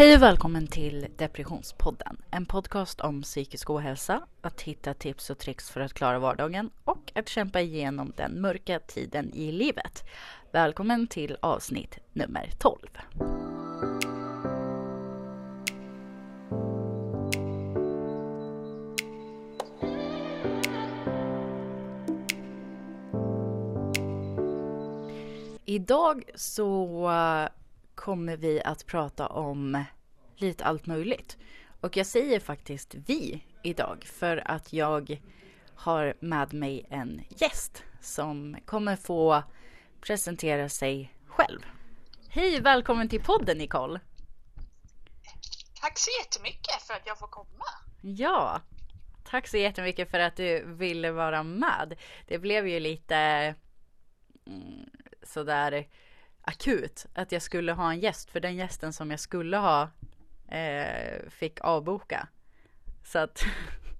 Hej och välkommen till Depressionspodden. En podcast om psykisk ohälsa, att hitta tips och tricks för att klara vardagen och att kämpa igenom den mörka tiden i livet. Välkommen till avsnitt nummer 12. Idag så kommer vi att prata om lite allt möjligt. Och jag säger faktiskt vi idag för att jag har med mig en gäst som kommer få presentera sig själv. Hej, välkommen till podden Nicole! Tack så jättemycket för att jag får komma. Ja, tack så jättemycket för att du ville vara med. Det blev ju lite mm, sådär akut att jag skulle ha en gäst för den gästen som jag skulle ha eh, fick avboka. Så att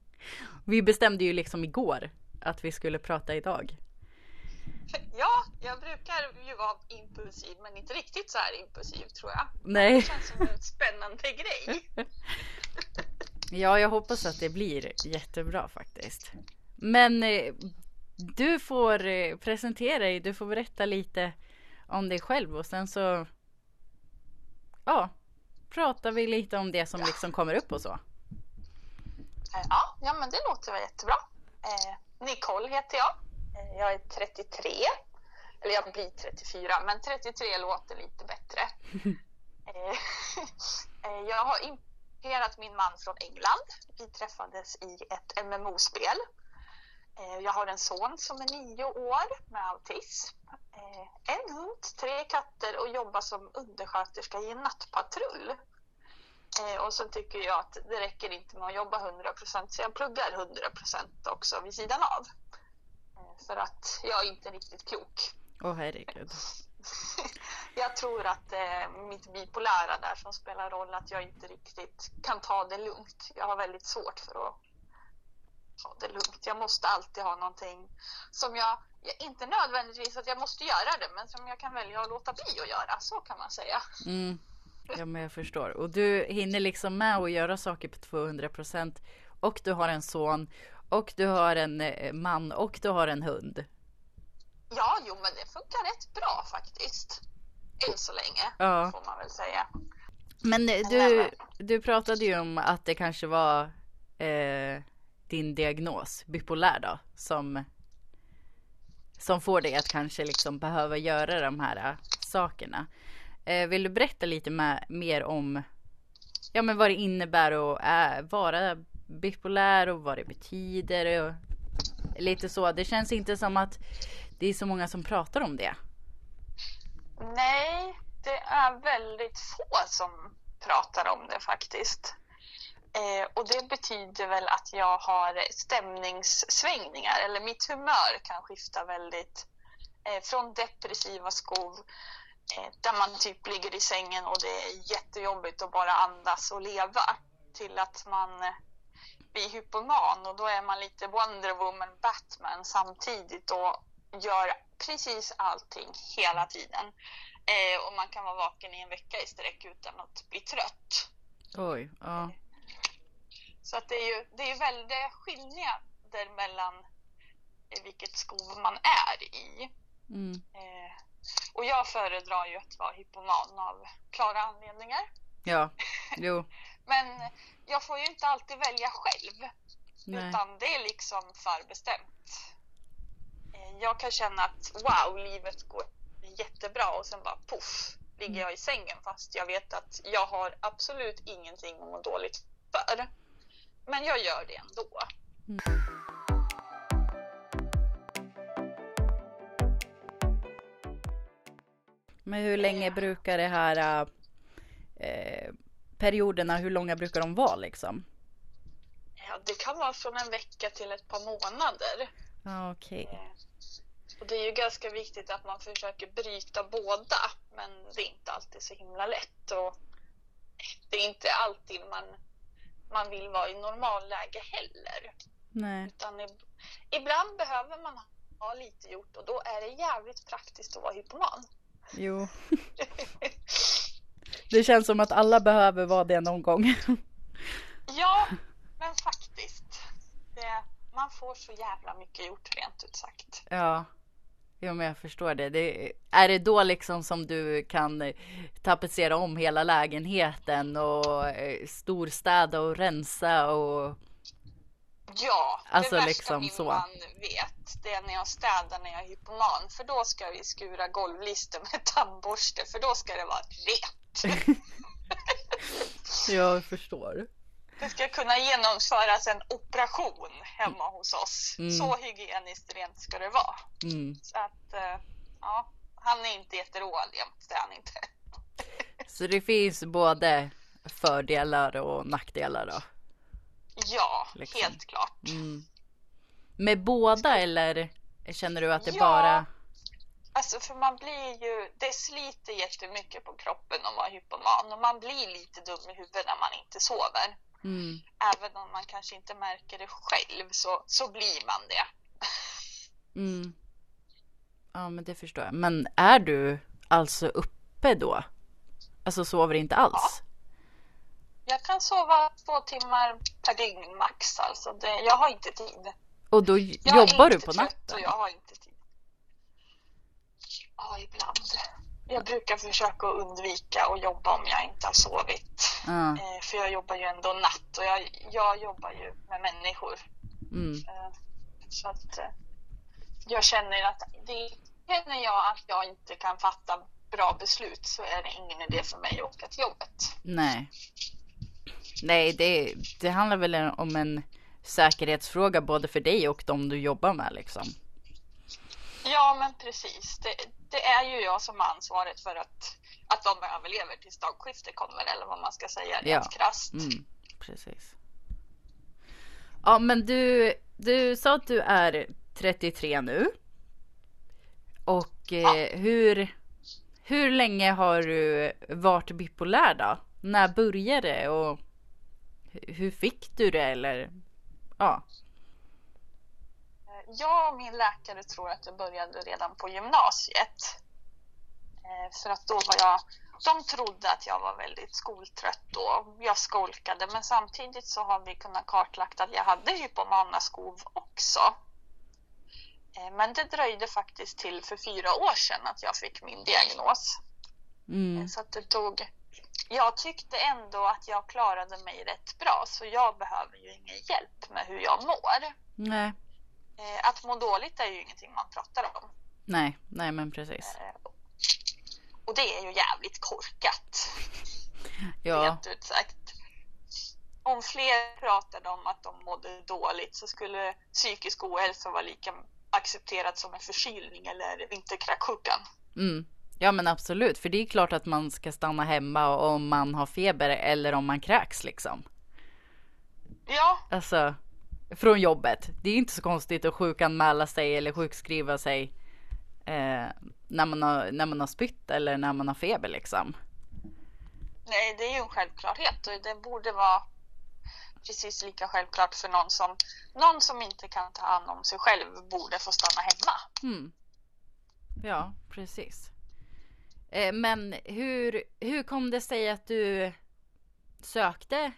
vi bestämde ju liksom igår att vi skulle prata idag. Ja, jag brukar ju vara impulsiv men inte riktigt så här impulsiv tror jag. Nej. Det känns som en spännande grej. Ja, jag hoppas att det blir jättebra faktiskt. Men eh, du får eh, presentera dig, du får berätta lite om dig själv och sen så ja, pratar vi lite om det som liksom kommer upp och så. Ja, ja men det låter väl jättebra. Eh, Nicole heter jag. Eh, jag är 33. Eller jag blir 34, men 33 låter lite bättre. Eh, eh, jag har importerat min man från England. Vi träffades i ett MMO-spel. Eh, jag har en son som är nio år med autism. Eh, en hund, tre katter och jobbar som undersköterska i en nattpatrull. Eh, och så tycker jag att det räcker inte med att jobba 100% så jag pluggar 100% också vid sidan av. För att jag är inte riktigt klok. Åh oh, herregud. jag tror att eh, mitt bipolära där som spelar roll att jag inte riktigt kan ta det lugnt. Jag har väldigt svårt för att ta det lugnt. Jag måste alltid ha någonting som jag, inte nödvändigtvis att jag måste göra det, men som jag kan välja att låta bli att göra. Så kan man säga. Mm. Ja, men jag förstår. Och du hinner liksom med att göra saker på 200 procent. Och du har en son. Och du har en eh, man och du har en hund. Ja, jo, men det funkar rätt bra faktiskt. Än så länge, ja. får man väl säga. Men eh, du, du pratade ju om att det kanske var eh, din diagnos, bipolär då, som, som får dig att kanske liksom behöva göra de här äh, sakerna. Eh, vill du berätta lite med, mer om ja, men vad det innebär att äh, vara bipolär och vad det betyder och lite så. Det känns inte som att det är så många som pratar om det. Nej, det är väldigt få som pratar om det faktiskt. Eh, och det betyder väl att jag har stämningssvängningar eller mitt humör kan skifta väldigt eh, från depressiva skov eh, där man typ ligger i sängen och det är jättejobbigt att bara andas och leva till att man eh, blir hypoman och då är man lite Wonder Woman, Batman samtidigt och gör precis allting hela tiden. Eh, och man kan vara vaken i en vecka i sträck utan att bli trött. Oj, ja. Så att det är ju det är väldigt skillnader mellan vilket skov man är i. Mm. Eh, och jag föredrar ju att vara hypoman av klara anledningar. Ja, jo. Men jag får ju inte alltid välja själv. Nej. Utan det är liksom förbestämt. Eh, jag kan känna att wow, livet går jättebra och sen bara poff ligger jag i sängen fast jag vet att jag har absolut ingenting att må dåligt för. Men jag gör det ändå. Mm. Men hur länge brukar det här eh, perioderna, hur långa brukar de vara liksom? Ja, det kan vara från en vecka till ett par månader. Okej. Okay. Eh, och det är ju ganska viktigt att man försöker bryta båda, men det är inte alltid så himla lätt. Och det är inte alltid man man vill vara i normalläge heller. Nej. Utan ibland behöver man ha lite gjort och då är det jävligt praktiskt att vara hypoman. Jo. Det känns som att alla behöver vara det någon gång. Ja, men faktiskt. Det, man får så jävla mycket gjort rent ut sagt. Ja. Jo men jag förstår det. det. Är det då liksom som du kan tapetsera om hela lägenheten och eh, storstäda och rensa och Ja, Alltså, det värsta liksom min så. man vet det är när jag städar när jag är hypoman för då ska vi skura golvlister med tandborste för då ska det vara rent. Jag förstår. Det ska kunna genomföras en operation hemma hos oss. Mm. Så hygieniskt rent ska det vara. Mm. Så att, eh, ja, han är inte jätteroad jämt, det är han inte. Så det finns både fördelar och nackdelar då? Ja, Liksom. helt klart. Mm. Med båda eller känner du att det Ja. bara... Alltså för man blir ju, det sliter jättemycket på kroppen att vara hypoman och man blir lite dum i huvudet när man inte sover. Mm. Även om man kanske inte märker det själv så, så blir man det. Mm. Ja men det förstår jag. Men är du alltså uppe då? Alltså sover inte alls? Jag kan sova två timmar per dygn max alltså. Det, jag har inte tid. Och då Jag jobbar är du inte på trött natten? Och jag har inte tid. Ja, ibland. Jag brukar försöka undvika att jobba om jag inte har sovit. Ja. Eh, För jag jobbar ju ändå natt och jag, jag jobbar ju med människor. Mm. Eh, Så att eh, jag känner att det, känner jag att jag inte kan fatta bra beslut så är det ingen idé för mig att åka till jobbet. Nej. Nej, det, det handlar väl om en säkerhetsfråga både för dig och de du jobbar med liksom. Ja, men precis. Det, det är ju jag som har ansvaret för att, att de överlever tills dagskiftet kommer eller vad man ska säga rent Ja. krasst. Mm, precis. Ja, men du, du sa att du är 33 nu. Och eh, hur, hur länge har du varit bipolär då? När började det och hu- hur fick du det eller? Ja. Eh, Jag och min läkare tror att det började redan på gymnasiet. Eh, För att då var jag, de trodde att jag var väldigt skoltrött då. Jag skolkade men samtidigt så har vi kunnat kartlagt att jag hade hypomanaskov också. Eh, Men det dröjde faktiskt till för fyra år sedan att jag fick min diagnos. Mm, Så att det tog... Jag tyckte ändå att jag klarade mig rätt bra så jag behöver ju ingen hjälp med hur jag mår. nej, Eh, Att må dåligt är ju ingenting man pratar om. nej, nej men precis. Eh, Och det är ju jävligt korkat, Ja, rent ut sagt. Om fler pratade om att de mådde dåligt så skulle psykisk ohälsa vara lika accepterat som en förkylning eller vinterkräksjukan. mm. ja men absolut. För det är klart att man ska stanna hemma om man har feber eller om man kräks liksom. Ja, Alltså, från jobbet. Det är inte så konstigt att sjukanmäla sig eller sjukskriva sig eh, när, man har, när man har spytt eller när man har feber liksom. nej det är ju en självklarhet och det borde vara precis lika självklart för någon som, någon som inte kan ta hand om sig själv borde få stanna hemma. Mm. Ja, precis. Eh, men hur, hur kom det sig att du sökte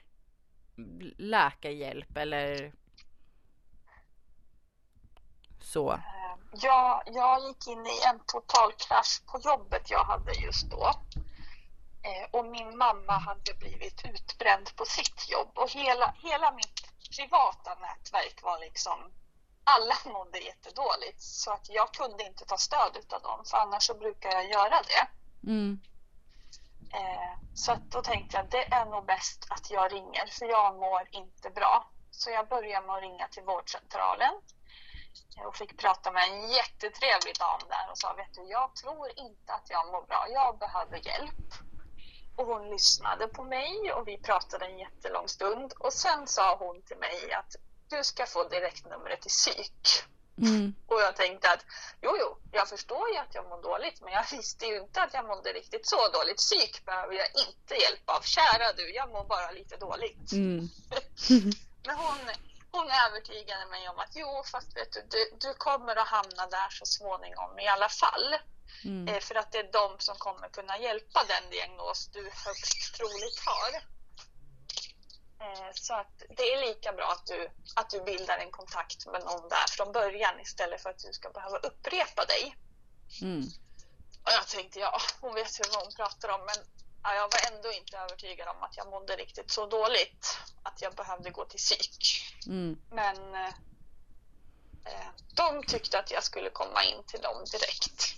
läkarhjälp eller så? Eh, Jag, gick in i en total krasch på jobbet jag hade just då. Eh, och min mamma hade blivit utbränd på sitt jobb och hela, hela mitt privata nätverk var liksom alla mådde jättedåligt så att jag kunde inte ta stöd utav dem för annars så brukar jag göra det. Mm. Eh, så att då tänkte jag det är nog bäst att jag ringer för jag mår inte bra. Så jag började med att ringa till vårdcentralen och fick prata med en jättetrevlig dam där och sa vet du jag tror inte att jag mår bra, jag behöver hjälp. Och hon lyssnade på mig och vi pratade en jättelång stund och sen sa hon till mig att du ska få direktnumret till psyk. Mm. Och jag tänkte att jo, jo, jag förstår ju att jag mår dåligt men jag visste ju inte att jag mådde riktigt så dåligt. Psyk behöver jag inte hjälp av. Kära du, jag mår bara lite dåligt. Mm. Men hon, hon övertygade mig om att jo, fast vet du, du, du kommer att hamna där så småningom i alla fall. Mm. För att det är de som kommer kunna hjälpa den diagnos du högst troligt har. Så att det är lika bra att du, att du bildar en kontakt med någon där från början istället för att du ska behöva upprepa dig. Mm. Och jag tänkte, ja, hon vet ju vad hon pratar om, men ja, jag var ändå inte övertygad om att jag mådde riktigt så dåligt att jag behövde gå till psyk. Mm. Men eh, eh de tyckte att jag skulle komma in till dem direkt.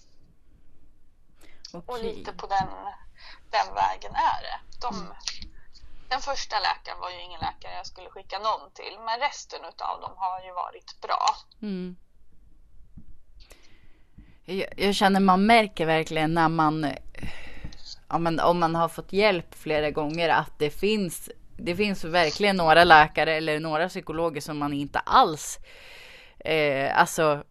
Okay. Och lite på den, den vägen är det. De, mm. Den första läkaren var ju ingen läkare jag skulle skicka någon till, men resten av dem har ju varit bra. Mm. Jag, jag känner man märker verkligen när man ja, men om man har fått hjälp flera gånger att det finns det finns verkligen några läkare eller några psykologer som man inte alls eh, alltså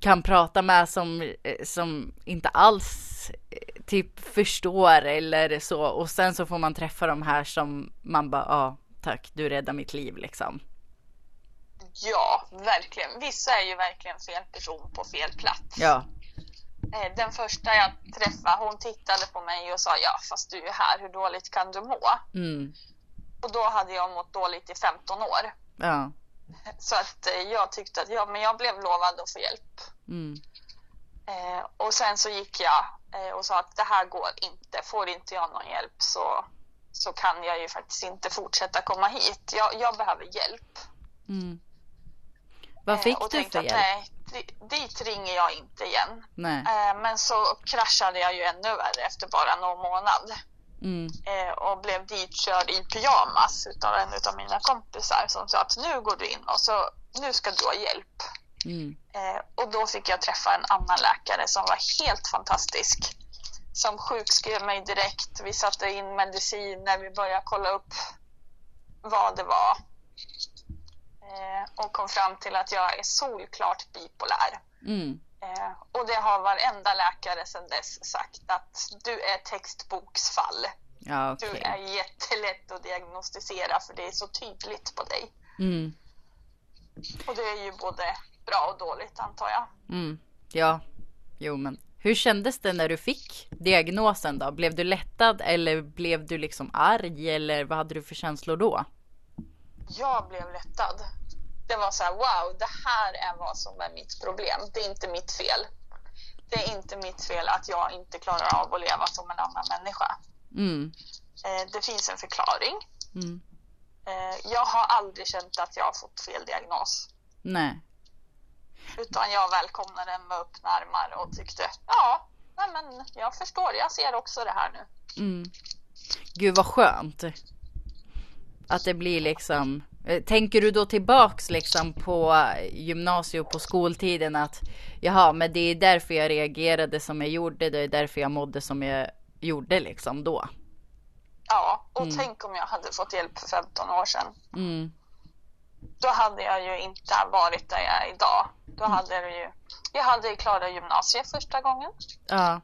kan prata med som, eh, som inte alls eh, typ förstår eller så och sen så får man träffa de här som man bara ja ah, tack du räddar mitt liv liksom. Ja, verkligen. Vissa är ju verkligen fel person på fel plats. Ja. Eh, den första jag träffade, hon tittade på mig och sa ja fast du är här, hur dåligt kan du må? Mm. Och då hade jag mått dåligt i 15 år. Ja. Så att eh, jag tyckte att ja, men jag blev lovad att få hjälp. Mm. Eh, och sen så gick jag eh, och sa att det här går inte, får inte jag någon hjälp så, så kan jag ju faktiskt inte fortsätta komma hit. Jag, jag behöver hjälp. Mm. Vad fick eh, du för hjälp? Nej, dit ringer jag inte igen. Eh, men så kraschade jag ju ännu värre efter bara någon månad. Mm. Eh, och blev ditkörd i pyjamas utav en av mina kompisar som sa att nu går du in och så nu ska du ha hjälp. Mm. Eh, och då fick jag träffa en annan läkare som var helt fantastisk. Som sjukskrev mig direkt. Vi satte in mediciner, vi började kolla upp vad det var och kom fram till att jag är solklart bipolär. Mm. Eh, och det har varenda läkare sedan dess sagt att du är textboksfall. Ja, okay. Du är jättelätt att diagnostisera för det är så tydligt på dig. Mm. Och det är ju både bra och dåligt antar jag. Mm. Ja, jo men hur kändes det när du fick diagnosen då? Blev du lättad eller blev du liksom arg eller vad hade du för känslor då? Jag blev lättad det var så här, wow, det här är vad som är mitt problem. Det är inte mitt fel. Det är inte mitt fel att jag inte klarar av att leva som en annan människa. Mm. Eh, det finns en förklaring. Mm. Eh, jag har aldrig känt att jag har fått fel diagnos. Nej. Utan jag välkomnade den med öppna armar och tyckte, ja, nej men jag förstår, jag ser också det här nu. Mm. Gud vad skönt. Att det blir liksom Eh, tänker du då tillbaks liksom på gymnasiet och på skoltiden att jaha, men det är därför jag reagerade som jag gjorde. Det är därför jag mådde som jag gjorde liksom då. Ja, och mm. tänk om jag hade fått hjälp för 15 år sedan. Mm. Då hade jag ju inte varit där jag är idag. Då mm. hade det ju, jag hade klarat gymnasiet första gången. Ja.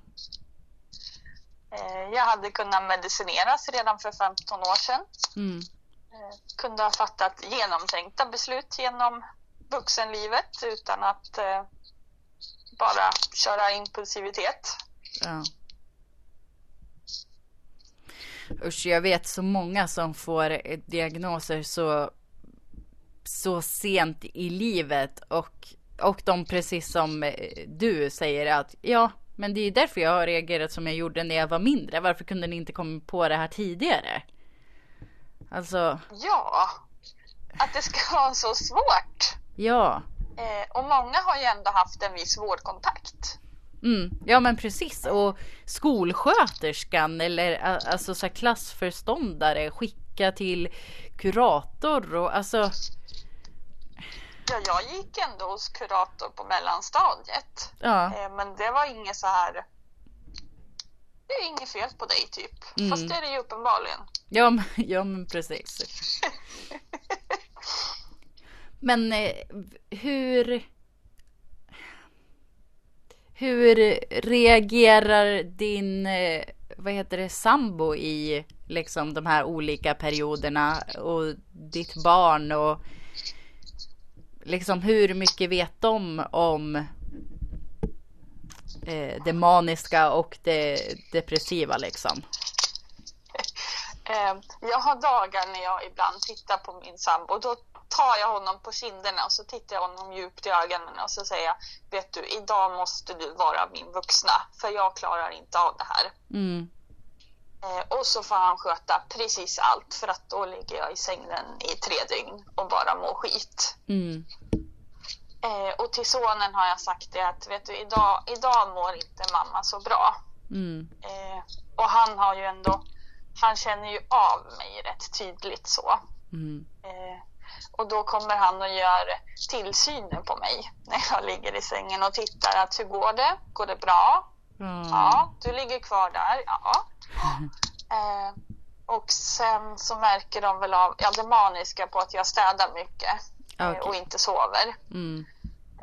Eh, jag hade kunnat medicineras redan för 15 år sedan. Mm. Eh, kunde ha fattat genomtänkta beslut genom vuxenlivet utan att eh, bara köra impulsivitet. Ja. Usch, jag vet så många som får eh, diagnoser så, så sent i livet och, och de precis som eh, du säger att ja, men det är därför jag har reagerat som jag gjorde när jag var mindre. Varför kunde ni inte komma på det här tidigare? Alltså. Ja, att det ska vara så svårt. Ja. Eh, och många har ju ändå haft en viss vårdkontakt. Mm, ja men precis och skolsköterskan eller alltså så klassförståndare skicka till kurator och alltså. Ja, jag gick ändå hos kurator på mellanstadiet. Ja. Eh, men det var inget så här det är inget fel på dig typ. Mm. Fast det är det ju uppenbarligen. Ja, men, ja, men precis. men eh, hur... Hur reagerar din, eh, vad heter det, sambo i liksom de här olika perioderna och ditt barn och liksom hur mycket vet de om eh, det maniska och det depressiva liksom? Eh, jag har dagar när jag ibland tittar på min sambo. Då tar jag honom på kinderna och så tittar jag honom djupt i ögonen och så säger jag Vet du, idag måste du vara min vuxna för jag klarar inte av det här. Mm. Eh, och så får han sköta precis allt för att då ligger jag i sängen i tre dygn och bara mår skit. Mm. Eh, och till sonen har jag sagt det att vet du, idag, idag mår inte mamma så bra. Mm. Eh, och han har ju ändå, han känner ju av mig rätt tydligt så. Mm. Eh, och då kommer han och gör tillsynen på mig när jag ligger i sängen och tittar att hur går det? Går det bra? Mm. Ja, du ligger kvar där. Ja. Eh, och sen så märker de väl av ja, det maniska på att jag städar mycket eh, Okej. och inte sover. Mm.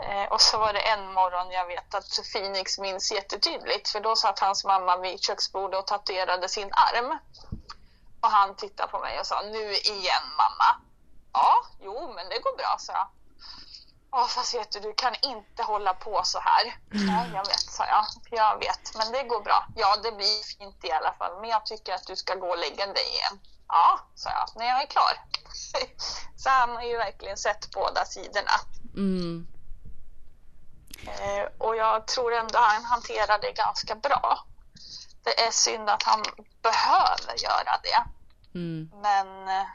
Eh, och så var det en morgon jag vet att Phoenix minns jättetydligt för då satt hans mamma vid köksbordet och tatuerade sin arm. Och han tittade på mig och sa nu igen mamma. Ja, jo men det går bra sa jag. Ja fast vet du, du kan inte hålla på så här. Ja, jag vet sa jag. Jag vet, men det går bra. Ja, det blir fint i alla fall. Men jag tycker att du ska gå och lägga dig igen. Ja, sa jag, när jag är klar. så han har ju verkligen sett båda sidorna. Mm. Eh, och jag tror ändå han hanterar det ganska bra. Det är synd att han behöver göra det. Mm. Men eh,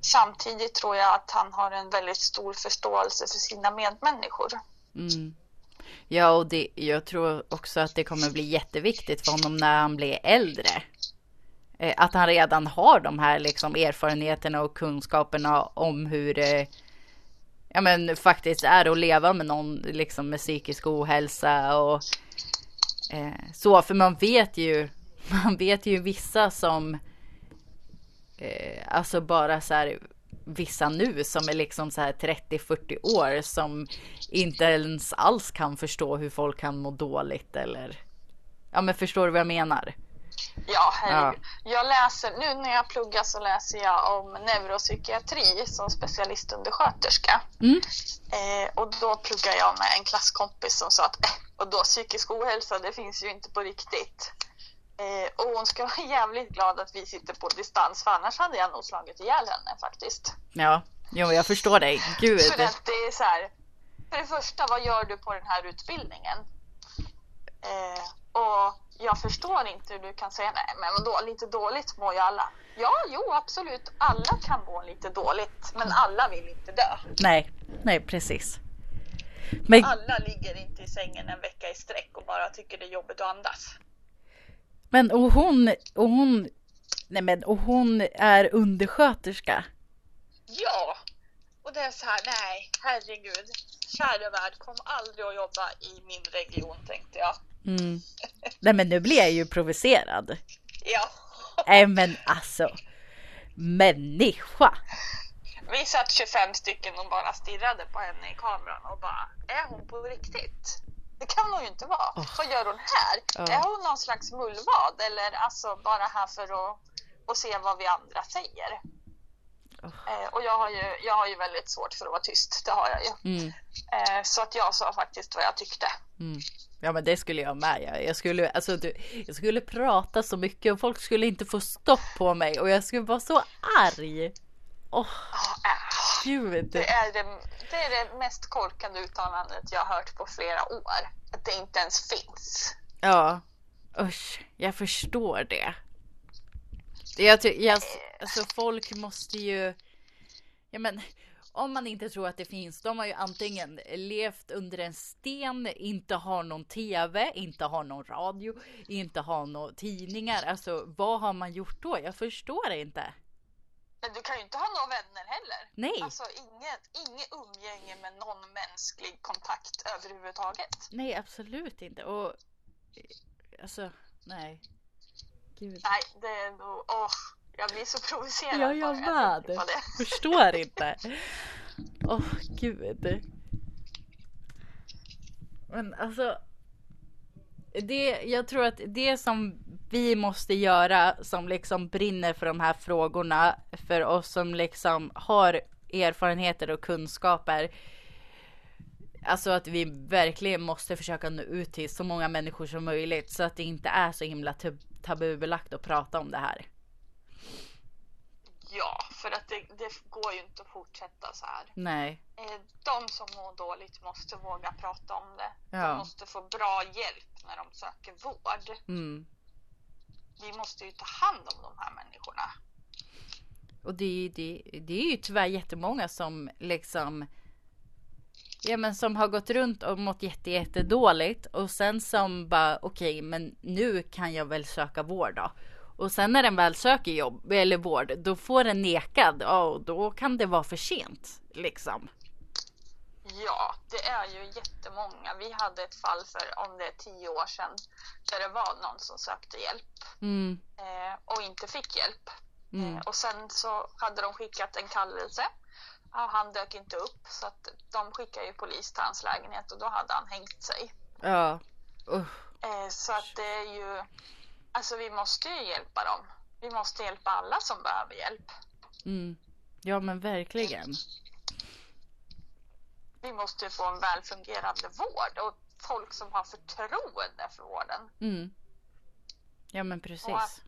samtidigt tror jag att han har en väldigt stor förståelse för sina medmänniskor. Mm. Ja, och det, jag tror också att det kommer bli jätteviktigt för honom när han blir äldre. Eh, Att han redan har de här liksom erfarenheterna och kunskaperna om hur ja, men faktiskt är att leva med någon liksom med psykisk ohälsa och eh, så. För man vet ju, man vet ju vissa som eh, alltså bara så här vissa nu som är liksom så här 30-40 år som inte ens alls kan förstå hur folk kan må dåligt eller ja men förstår du vad jag menar? Ja, herregud. Jag läser, nu när jag pluggar så läser jag om neuropsykiatri som specialistundersköterska. Mm. Eh, och då pluggar jag med en klasskompis som sa att eh, och då psykisk ohälsa det finns ju inte på riktigt. Eh, och hon ska vara jävligt glad att vi sitter på distans för annars hade jag nog slagit ihjäl henne faktiskt. Ja, jo jag förstår dig. Gud. För att det är så här, för det första vad gör du på den här utbildningen? Eh, och jag förstår inte hur du kan säga nej men vadå, lite dåligt mår ju alla. Ja, jo absolut, alla kan må lite dåligt men alla vill inte dö. Nej, nej precis. Men Alla ligger inte i sängen en vecka i sträck och bara tycker det är jobbigt att andas. Men och hon, och hon, nej men och hon är undersköterska. Ja, och det är så här, nej, herregud. Kära värld, kom aldrig att jobba i min region tänkte jag. Mm. Nej men nu blir jag ju provocerad. Ja, Nej men alltså. Människa. vi satt 25 stycken och bara stirrade på henne i kameran och bara, är hon på riktigt? Det kan hon ju inte vara. Vad gör hon här? Ja. Är hon någon slags mullvad eller alltså bara här för att, att se vad vi andra säger? Eh, och jag har, ju, jag har ju väldigt svårt för att vara tyst, det har jag ju. Mm. Eh, så att jag sa faktiskt vad jag tyckte. Mm. Ja men det skulle jag med. Jag, skulle, alltså, du, jag skulle prata så mycket och folk skulle inte få stopp på mig och jag skulle vara så arg. Åh Ah, äh. gud. Det är det, det är det mest korkade uttalandet jag har hört på flera år. Att det inte ens finns. Ja. Usch, jag förstår det. Jag, jag, alltså folk måste ju, ja men om man inte tror att det finns, de har ju antingen levt under en sten, inte har någon tv, inte har någon radio, inte har några tidningar. Alltså vad har man gjort då? Jag förstår inte. Men du kan ju inte ha några vänner heller. Nej. Alltså inget, inget umgänge med någon mänsklig kontakt överhuvudtaget. Nej, absolut inte. Och alltså, nej. Gud. Nej, det är nog... Åh, jag blir så provocerad. Ja, jag med. Förstår inte. Åh, gud. Men alltså. Det, jag tror att det som vi måste göra som liksom brinner för de här frågorna för oss som liksom har erfarenheter och kunskaper. Alltså att vi verkligen måste försöka nå ut till så många människor som möjligt så att det inte är så himla tabubelagt att prata om det här. Ja, för att det, det, går ju inte att fortsätta så här. Nej. Eh, de som mår dåligt måste våga prata om det. Ja. De måste få bra hjälp när de söker vård. Mm. Vi måste ju ta hand om de här människorna. Och det, det, det är ju tyvärr jättemånga som liksom Ja men som har gått runt och mått jätte, jätte dåligt och sen som bara okej okay, men nu kan jag väl söka vård då. Och sen när den väl söker jobb eller vård då får den nekad och då kan det vara för sent liksom. Ja, det är ju jättemånga. Vi hade ett fall för om det är tio år sedan där det var någon som sökte hjälp mm. eh, och inte fick hjälp. Mm. Eh, och sen så hade de skickat en kallelse. Ja, han dök inte upp så att de skickade ju polis till hans lägenhet och då hade han hängt sig. Ja. Uh. Så att det är ju, alltså vi måste ju hjälpa dem. Vi måste hjälpa alla som behöver hjälp. Mm. Ja men verkligen. Vi måste få en välfungerande vård och folk som har förtroende för vården. Mm. Ja men precis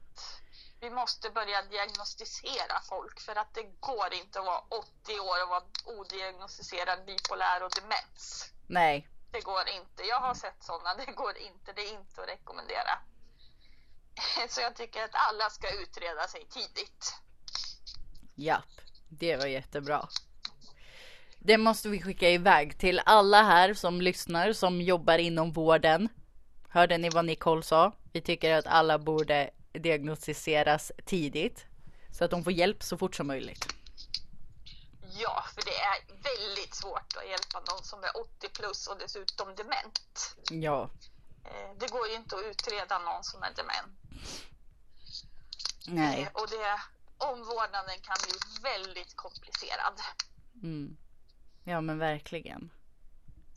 vi måste börja diagnostisera folk för att det går inte att vara 80 år och vara odiagnostiserad bipolär och demens. Nej. Det går inte. Jag har sett sådana. Det går inte. Det är inte att rekommendera. Så jag tycker att alla ska utreda sig tidigt. Japp, det var jättebra. Det måste vi skicka iväg till alla här som lyssnar som jobbar inom vården. Hörde ni vad Nicole sa? Vi tycker att alla borde diagnostiseras tidigt så att de får hjälp så fort som möjligt. Ja, för det är väldigt svårt att hjälpa någon som är 80 plus och dessutom dement. Ja. Eh, det går ju inte att utreda någon som är dement. Nej. Eh, och det, omvårdnaden kan bli väldigt komplicerad. Mm. Ja men verkligen.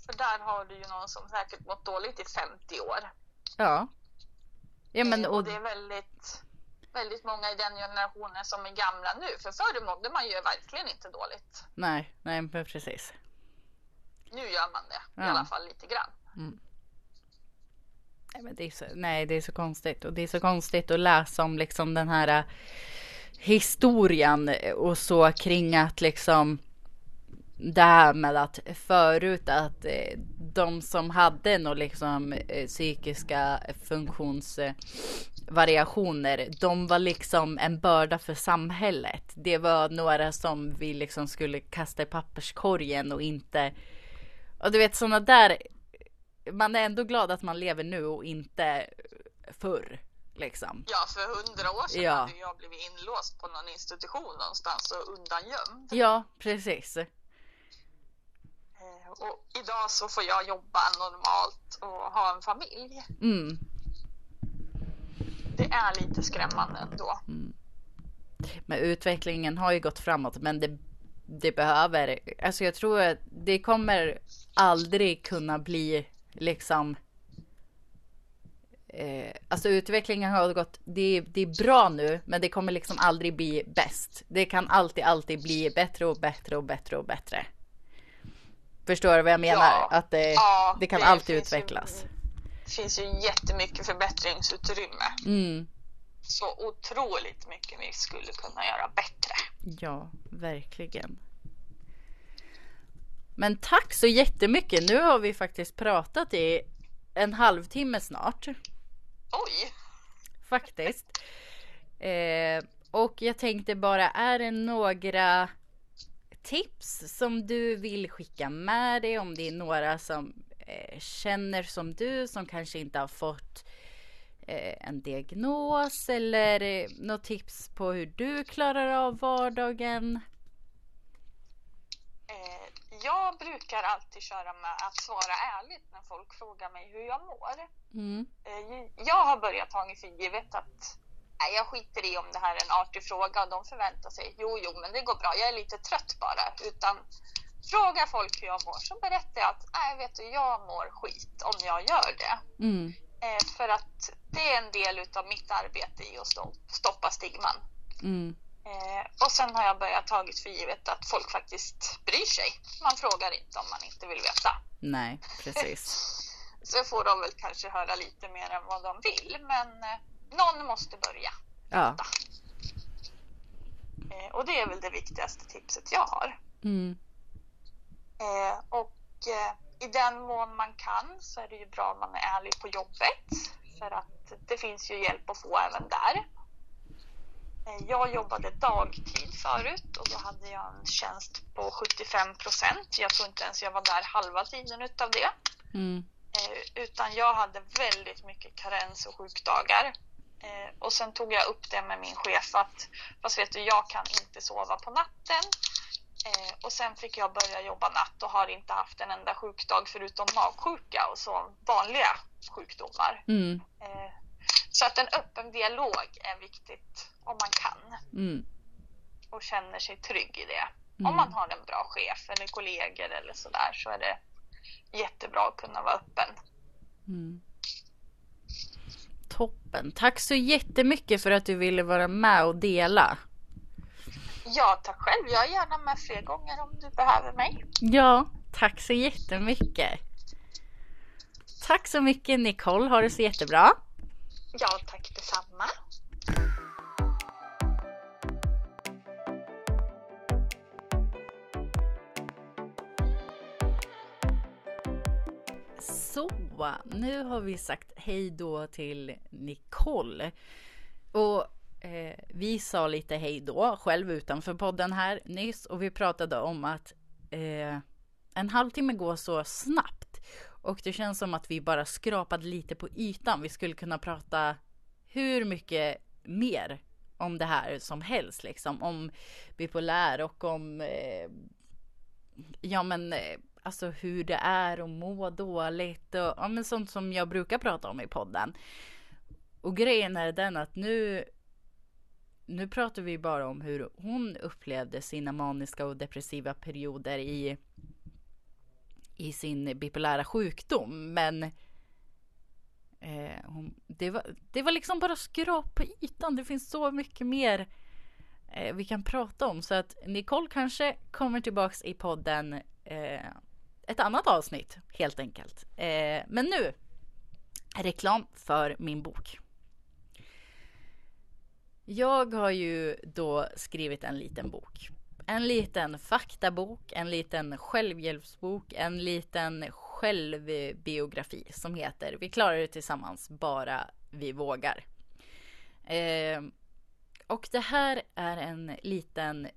För där har du ju någon som säkert mått dåligt i 50 år. Ja. Ja, men, och... och det är väldigt, väldigt många i den generationen som är gamla nu. För förr mådde man ju verkligen inte dåligt. Nej, nej men precis. Nu gör man det, ja. i alla fall lite grann. Mm. Nej, det är så, nej, det är så konstigt. Och det är så konstigt att läsa om liksom den här äh, historien och så kring att liksom det här med att förut att eh, de som hade några liksom eh, psykiska funktionsvariationer, de var liksom en börda för samhället. Det var några som vi liksom skulle kasta i papperskorgen och inte. Och du vet sådana där. Man är ändå glad att man lever nu och inte förr. Liksom. Ja, för hundra år sedan ja. hade jag blivit inlåst på någon institution någonstans och undangömd. Ja, precis. Och idag så får jag jobba normalt och ha en familj. Mm. Det är lite skrämmande ändå. Mm. Men utvecklingen har ju gått framåt men det, det behöver, alltså jag tror att det kommer aldrig kunna bli liksom eh, Alltså utvecklingen har gått, det, det är bra nu men det kommer liksom aldrig bli bäst. Det kan alltid, alltid bli bättre och bättre och bättre och bättre. Förstår du vad jag menar? Ja, att det, ja, det kan det alltid utvecklas. Ju, det finns ju jättemycket förbättringsutrymme. Mm. Så otroligt mycket vi skulle kunna göra bättre. Ja, verkligen. Men tack så jättemycket. Nu har vi faktiskt pratat i en halvtimme snart. Oj! Faktiskt. Eh, och jag tänkte bara, är det några tips som du vill skicka med dig om det är några som eh, känner som du som kanske inte har fått eh, en diagnos eller eh, något tips på hur du klarar av vardagen? Eh, jag brukar alltid köra med att svara ärligt när folk frågar mig hur jag mår. Mm. Eh, jag har börjat ta för givet att nej, jag skiter i om det här är en artig fråga och de förväntar sig, jo, jo, men det går bra, jag är lite trött bara. Utan frågar folk hur jag mår så berättar jag att, nej, vet du, jag mår skit om jag gör det. Mm. Eh, för att det är en del av mitt arbete i att stoppa stigman. Mm. Eh, och sen har jag börjat tagit för givet att folk faktiskt bryr sig. Man frågar inte om man inte vill veta. Nej, precis. Så får de väl kanske höra lite mer än vad de vill. Men eh, någon måste börja. Ja. Eh, och det är väl det viktigaste tipset jag har. Mm. Och i den mån man kan så är det ju bra om man är ärlig på jobbet. För att det finns ju hjälp att få även där. Eh, jag jobbade dagtid förut och då hade jag en tjänst på 75 procent. Jag tror inte ens jag var där halva tiden utav det. Mm. Eh, utan jag hade väldigt mycket karens och sjukdagar. Eh, och sen tog jag upp det med min chef att fast vet du, jag kan inte sova på natten. Och sen fick jag börja jobba natt och har inte haft en enda sjukdag förutom magsjuka och så vanliga sjukdomar. Mm. Så att en öppen dialog är viktigt om man kan Mm. och känner sig trygg i det. Mm. Om man har en bra chef eller kollegor eller sådär så är det jättebra att kunna vara öppen. Mm. Toppen. Tack så jättemycket för att du ville vara med och dela. Ja, tack själv. Jag är gärna med fler gånger om du behöver mig. Ja, tack så jättemycket. Tack så mycket Nicole. Ha det så jättebra. Ja, tack detsamma. Så, nu har vi sagt hej då till Nicole. Och eh, vi sa lite hej då själv utanför podden här nyss och vi pratade om att eh, en halvtimme går så snabbt och det känns som att vi bara skrapade lite på ytan. Vi skulle kunna prata hur mycket mer om det här som helst liksom om bipolär och om eh, ja men eh, alltså hur det är att må dåligt och ja, men sånt som jag brukar prata om i podden. Och grejen är den att nu nu pratar vi bara om hur hon upplevde sina maniska och depressiva perioder i i sin bipolära sjukdom. Men eh, hon, det, var, det var liksom bara skrap på ytan. Det finns så mycket mer eh, vi kan prata om. Så att Nicole kanske kommer tillbaks i podden eh, ett annat avsnitt helt enkelt. Eh, men nu reklam för min bok. Jag har ju då skrivit en liten bok. En liten faktabok, en liten självhjälpsbok, en liten självbiografi som heter Vi klarar det tillsammans, bara vi vågar. Eh, och det här är en liten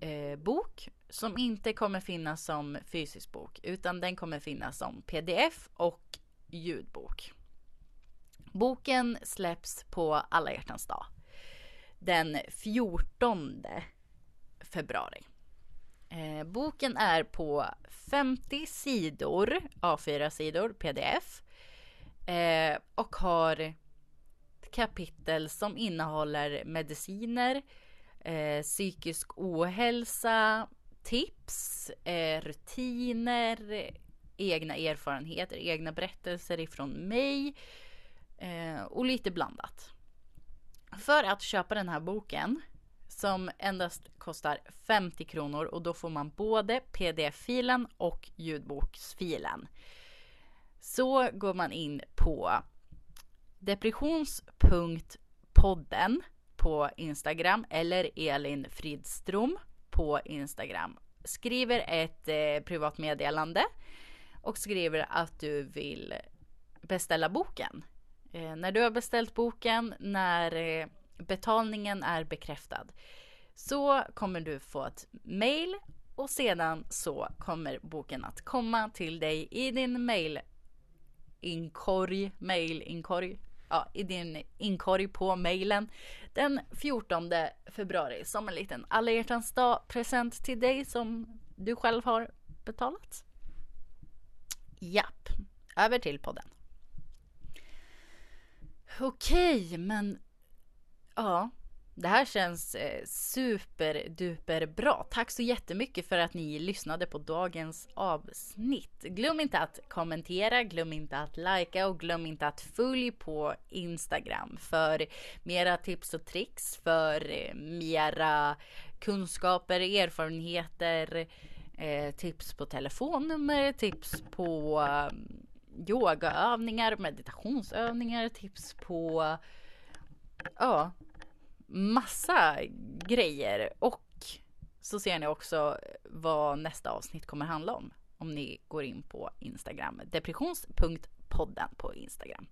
eh, bok som inte kommer finnas som fysisk bok utan den kommer finnas som pdf och ljudbok. Boken släpps på alla hjärtans dag den 14 februari. Eh, boken är på 50 sidor, A4-sidor, pdf. Eh, och har kapitel som innehåller mediciner, eh, psykisk ohälsa, tips, eh, rutiner, egna erfarenheter, egna berättelser ifrån mig eh, och lite blandat. För att köpa den här boken som endast kostar 50 kronor och då får man både pdf-filen och ljudboksfilen. Så går man in på depressions.podden på Instagram eller Elin Fridström på Instagram. Skriver ett eh, privat meddelande och skriver att du vill beställa boken. Eh, när du har beställt boken, när eh, betalningen är bekräftad, så kommer du få ett mail och sedan så kommer boken att komma till dig i din mail inkorg, mailinkorg, ja, i din inkorg på mejlen den 14 februari som en liten alla hjärtans dag present till dig som du själv har betalat. Japp, över till podden. Okej, men ja, det här känns eh, superduper bra. Tack så jättemycket för att ni lyssnade på dagens avsnitt. Glöm inte att kommentera, glöm inte att likea och glöm inte att följ på Instagram för mera tips och tricks, för eh, mera kunskaper, erfarenheter, eh, tips på telefonnummer, tips på eh, yogaövningar, meditationsövningar, tips på ja, massa grejer. Och så ser ni också vad nästa avsnitt kommer handla om. Om ni går in på Instagram. Depressions.podden på Instagram.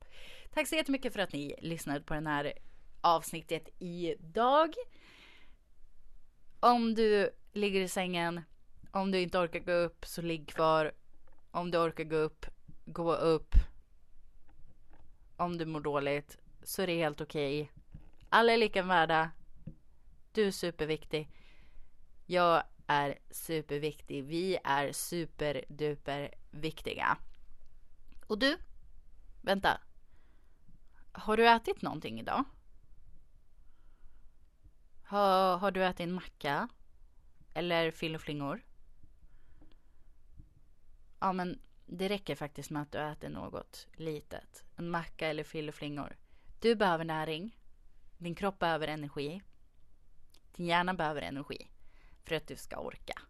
Tack så jättemycket för att ni lyssnade på den här avsnittet idag. Om du ligger i sängen, om du inte orkar gå upp så ligg kvar. Om du orkar gå upp, gå upp. Om du mår dåligt så är det helt okej. Okay. Alla är lika värda. Du är superviktig. Jag är superviktig. Vi är superduper viktiga. Och du? Vänta. Har du ätit någonting idag? Har, har du ätit en macka? Eller fill och flingor? Ja, men det räcker faktiskt med att du äter något litet. En macka eller fill och flingor. Du behöver näring. Din kropp behöver energi. Din hjärna behöver energi för att du ska orka.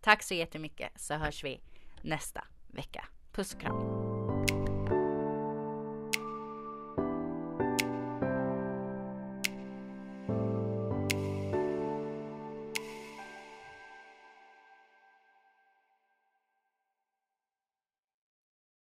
Tack så jättemycket så hörs vi nästa vecka. Puss och kram.